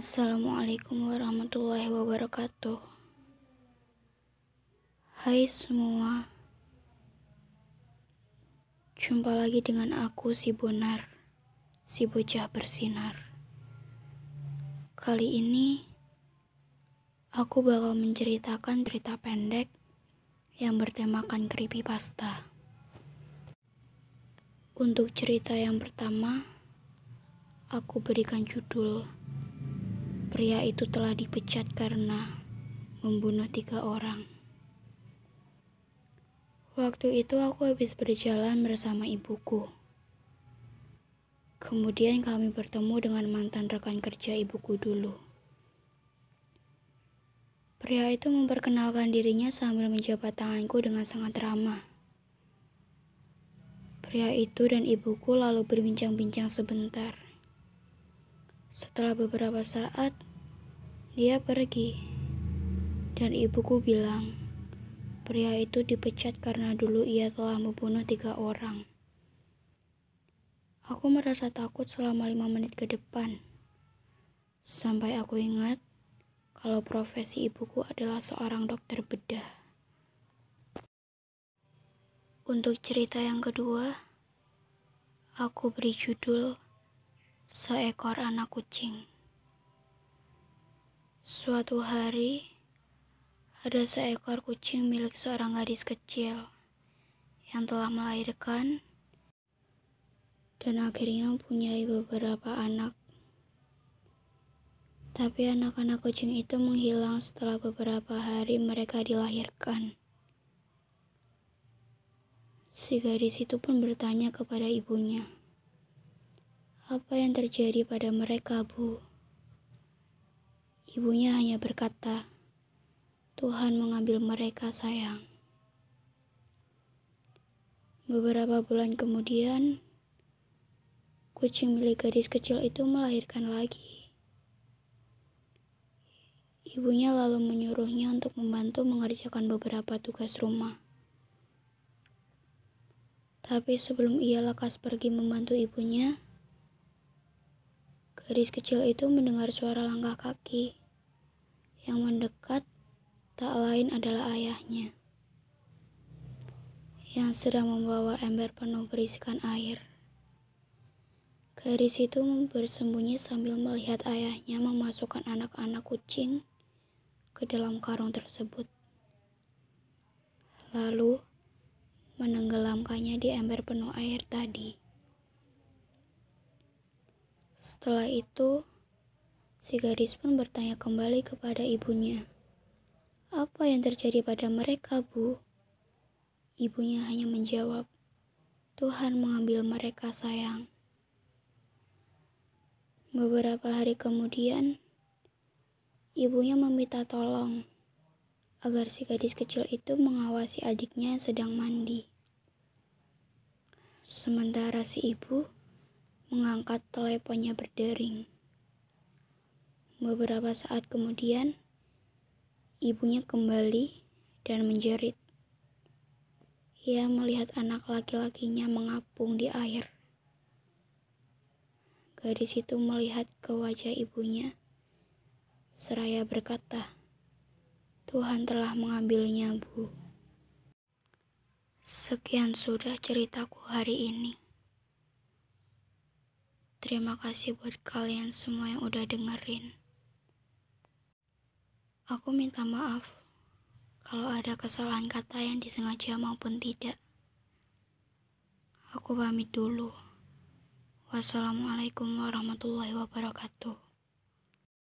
Assalamualaikum warahmatullahi wabarakatuh. Hai semua, jumpa lagi dengan aku, si Bonar, si bocah bersinar. Kali ini, aku bakal menceritakan cerita pendek yang bertemakan creepypasta. Untuk cerita yang pertama, aku berikan judul Pria itu telah dipecat karena membunuh tiga orang. Waktu itu aku habis berjalan bersama ibuku. Kemudian kami bertemu dengan mantan rekan kerja ibuku dulu. Pria itu memperkenalkan dirinya sambil menjabat tanganku dengan sangat ramah. Pria itu dan ibuku lalu berbincang-bincang sebentar. Setelah beberapa saat, dia pergi. Dan ibuku bilang, pria itu dipecat karena dulu ia telah membunuh tiga orang. Aku merasa takut selama lima menit ke depan. Sampai aku ingat kalau profesi ibuku adalah seorang dokter bedah. Untuk cerita yang kedua, aku beri judul Seekor Anak Kucing. Suatu hari, ada seekor kucing milik seorang gadis kecil yang telah melahirkan dan akhirnya mempunyai beberapa anak. Tapi anak-anak kucing itu menghilang setelah beberapa hari mereka dilahirkan. Si gadis itu pun bertanya kepada ibunya, "Apa yang terjadi pada mereka, Bu?" Ibunya hanya berkata, "Tuhan mengambil mereka, sayang." Beberapa bulan kemudian, kucing milik gadis kecil itu melahirkan lagi. Ibunya lalu menyuruhnya untuk membantu mengerjakan beberapa tugas rumah. Tapi sebelum ia lekas pergi membantu ibunya, gadis kecil itu mendengar suara langkah kaki yang mendekat tak lain adalah ayahnya yang sedang membawa ember penuh berisikan air. Gadis itu bersembunyi sambil melihat ayahnya memasukkan anak-anak kucing ke dalam karung tersebut. Lalu, menenggelamkannya di ember penuh air tadi. Setelah itu, si gadis pun bertanya kembali kepada ibunya, "Apa yang terjadi pada mereka, Bu?" Ibunya hanya menjawab, "Tuhan mengambil mereka, sayang." Beberapa hari kemudian, ibunya meminta tolong agar si gadis kecil itu mengawasi adiknya yang sedang mandi. Sementara si ibu mengangkat teleponnya berdering. Beberapa saat kemudian, ibunya kembali dan menjerit. Ia melihat anak laki-lakinya mengapung di air. Gadis itu melihat ke wajah ibunya, seraya berkata, Tuhan telah mengambilnya, Bu. Sekian sudah ceritaku hari ini. Terima kasih buat kalian semua yang udah dengerin. Aku minta maaf kalau ada kesalahan kata yang disengaja maupun tidak. Aku pamit dulu. Wassalamualaikum warahmatullahi wabarakatuh.